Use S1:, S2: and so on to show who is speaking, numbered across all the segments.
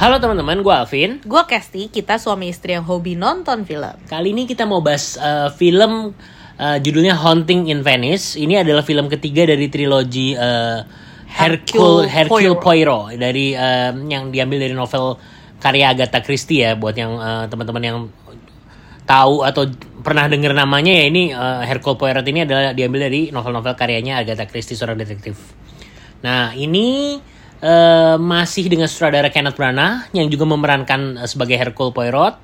S1: Halo teman-teman, gue Alvin.
S2: Gue Kesti, kita suami istri yang hobi nonton film.
S1: Kali ini kita mau bahas uh, film uh, judulnya Haunting in Venice. Ini adalah film ketiga dari trilogi uh, Hercule Hercule Poirot dari uh, yang diambil dari novel karya Agatha Christie ya. Buat yang uh, teman-teman yang tahu atau pernah dengar namanya ya ini uh, Hercule Poirot ini adalah diambil dari novel-novel karyanya Agatha Christie seorang detektif. Nah ini uh, masih dengan sutradara Kenneth Branagh yang juga memerankan uh, sebagai Hercule Poirot.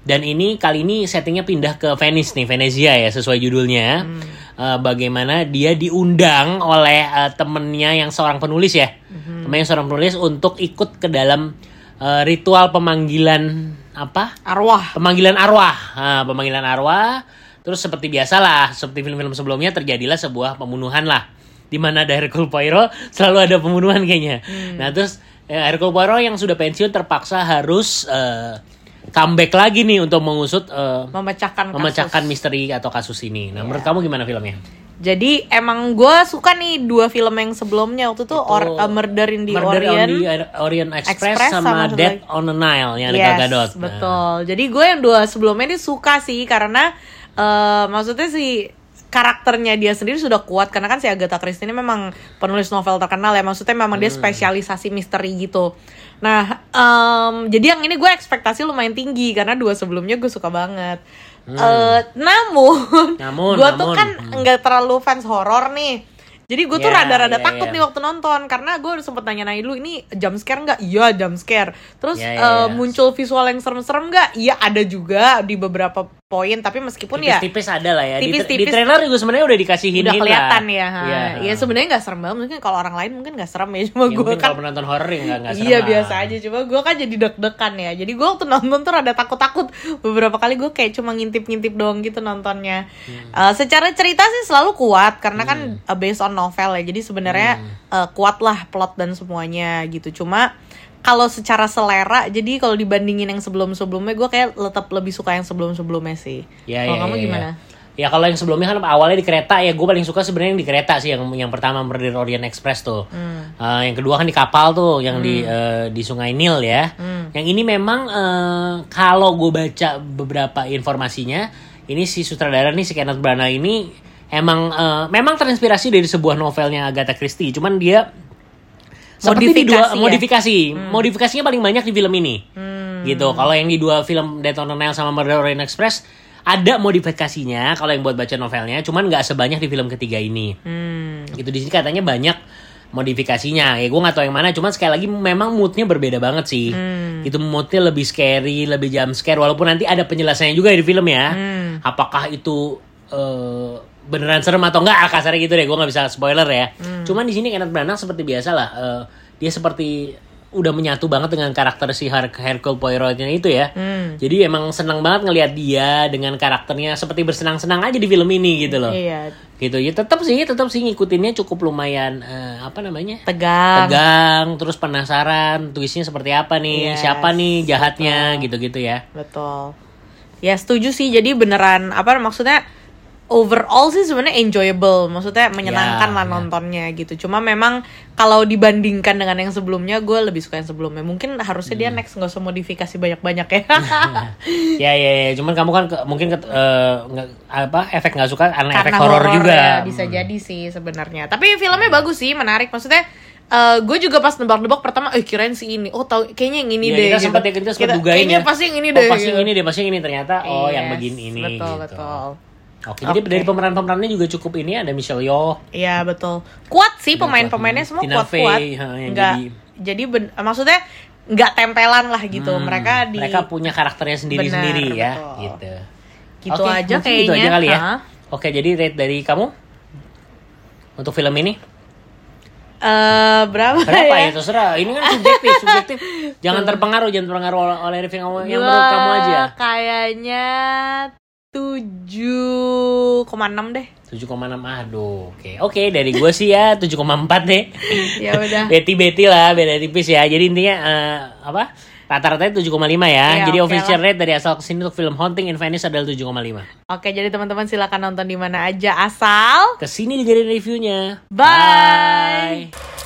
S1: Dan ini kali ini settingnya pindah ke Venice nih Venezia ya sesuai judulnya. Hmm. uh, bagaimana dia diundang oleh uh, temennya yang seorang penulis ya. Hmm. temennya seorang penulis untuk ikut ke dalam uh, ritual pemanggilan apa?
S2: Arwah.
S1: Pemanggilan arwah. Uh, pemanggilan arwah. Terus seperti biasalah seperti film-film sebelumnya terjadilah sebuah pembunuhan lah di mana ada Hercule Poirot selalu ada pembunuhan kayaknya. Hmm. Nah terus Hercule Poirot yang sudah pensiun terpaksa harus uh, comeback lagi nih untuk mengusut uh,
S2: memecahkan
S1: memecahkan kasus. misteri atau kasus ini. Nah yeah. menurut kamu gimana filmnya?
S2: Jadi emang gue suka nih dua film yang sebelumnya waktu itu, Or, uh, Murder in the Murder Orient,
S1: on the Orient Express, Express sama, sama Death on the Nile yang yes, ada Gadot.
S2: Nah. Betul. Jadi gue yang dua sebelumnya ini suka sih karena uh, maksudnya sih karakternya dia sendiri sudah kuat karena kan si Agatha Christie ini memang penulis novel terkenal ya maksudnya memang hmm. dia spesialisasi misteri gitu nah um, jadi yang ini gue ekspektasi lumayan tinggi karena dua sebelumnya gue suka banget hmm. uh, namun, namun gue tuh kan hmm. nggak hmm. terlalu fans horor nih jadi gue tuh ya, rada-rada yeah, takut yeah. nih waktu nonton karena gue sempet nanya-nanya dulu ini jump scare nggak? Iya jump scare. Terus yeah, yeah, uh, yeah. muncul visual yang serem-serem nggak? Iya ada juga di beberapa poin tapi meskipun
S1: tipis, ya tipis ada lah ya. Tipis, di, tipis, di trailer juga sebenarnya udah dikasihin
S2: udah kelihatan lah. ya ya, ya sebenarnya nggak serem banget. Mungkin kalau orang lain mungkin nggak serem ya cuma ya, gue kan
S1: kalau penonton horror ya nggak serem
S2: iya lah. biasa aja. Cuma gue kan jadi deg-degan ya. Jadi gue waktu nonton tuh ada takut-takut. Beberapa kali gue kayak cuma ngintip-ngintip doang gitu nontonnya. Hmm. uh, secara cerita sih selalu kuat karena kan, hmm. kan uh, based on novel ya. Jadi sebenarnya hmm. uh, kuat lah plot dan semuanya gitu. Cuma kalau secara selera jadi kalau dibandingin yang sebelum sebelumnya gue kayak tetap lebih suka yang sebelum sebelumnya sih
S1: ya,
S2: kalau
S1: ya,
S2: kamu
S1: ya,
S2: gimana
S1: ya. Ya kalau yang sebelumnya kan awalnya di kereta ya gue paling suka sebenarnya yang di kereta sih yang yang pertama Murder Orient Express tuh. Hmm. Uh, yang kedua kan di kapal tuh yang hmm. di uh, di Sungai Nil ya. Hmm. Yang ini memang uh, kalau gue baca beberapa informasinya ini si sutradara nih si Kenneth Branagh ini emang uh, memang terinspirasi dari sebuah novelnya Agatha Christie. Cuman dia seperti modifikasi di dua ya? modifikasi hmm. modifikasinya paling banyak di film ini hmm. gitu kalau yang di dua film the Nile sama Murder Orient Express ada modifikasinya kalau yang buat baca novelnya cuman nggak sebanyak di film ketiga ini hmm. gitu di sini katanya banyak modifikasinya ya gue nggak tahu yang mana cuman sekali lagi memang moodnya berbeda banget sih hmm. itu moodnya lebih scary lebih jam scare walaupun nanti ada penjelasannya juga di film ya hmm. apakah itu uh, beneran serem atau enggak kasarnya gitu deh gue nggak bisa spoiler ya hmm. cuman di sini Kenneth Branagh seperti biasa lah uh, dia seperti udah menyatu banget dengan karakter si Her Hercule Poirotnya itu ya hmm. jadi emang senang banget ngelihat dia dengan karakternya seperti bersenang-senang aja di film ini gitu loh iya. gitu ya tetap sih tetap sih ngikutinnya cukup lumayan uh, apa namanya
S2: tegang
S1: tegang terus penasaran twistnya seperti apa nih yes. siapa nih jahatnya gitu-gitu ya
S2: betul ya setuju sih jadi beneran apa maksudnya overall sih sebenarnya enjoyable, maksudnya menyenangkan yeah, lah yeah. nontonnya gitu. Cuma memang kalau dibandingkan dengan yang sebelumnya, gue lebih suka yang sebelumnya. Mungkin harusnya hmm. dia next nggak usah modifikasi banyak-banyak ya.
S1: ya ya ya, cuman kamu kan ke, mungkin ke, uh, apa efek nggak suka karena, karena efek horor juga. Ya,
S2: bisa hmm. jadi sih sebenarnya. Tapi filmnya hmm. bagus sih, menarik. Maksudnya Uh, gue juga pas nebak-nebak pertama, eh kirain si ini, oh tahu kayaknya yang ini
S1: ya,
S2: deh.
S1: Kita gitu. sempat ya kita sempat dugain
S2: ya. pasti yang ini deh.
S1: Oh, pasti yang gitu. ini deh, pasti yang ini ternyata. Oh, yes, yang begini ini.
S2: Betul
S1: gitu.
S2: betul.
S1: Oke, okay. jadi dari pemeran-pemerannya juga cukup ini ada Michelle Yeoh.
S2: Iya betul. Kuat sih pemain-pemainnya semua kuat-kuat. Enggak. Jadi, jadi ben, maksudnya nggak tempelan lah gitu. Hmm, mereka di
S1: mereka punya karakternya sendiri-sendiri ya, gitu.
S2: Gitu okay, aja kayaknya. Gitu aja
S1: kali ya. Huh? Oke, jadi rate dari kamu untuk film ini?
S2: Uh, berapa,
S1: berapa ya? ya? Terserah. Ini kan subjektif, subjektif. Jangan terpengaruh, jangan terpengaruh oleh review kamu yang menurut kamu aja.
S2: Kayaknya tujuh koma enam deh.
S1: tujuh koma enam aduh. Oke. Okay. Oke, okay, dari gue sih ya tujuh koma empat deh.
S2: ya udah.
S1: Beti-beti lah, beda tipis ya. Jadi intinya uh, apa? Rata-ratanya 7,5 ya. ya jadi okay official lah. rate dari asal ke sini untuk film Haunting in Venice adalah 7,5.
S2: Oke, jadi teman-teman silakan nonton di mana aja asal
S1: ke sini dengerin reviewnya.
S2: Bye. Bye.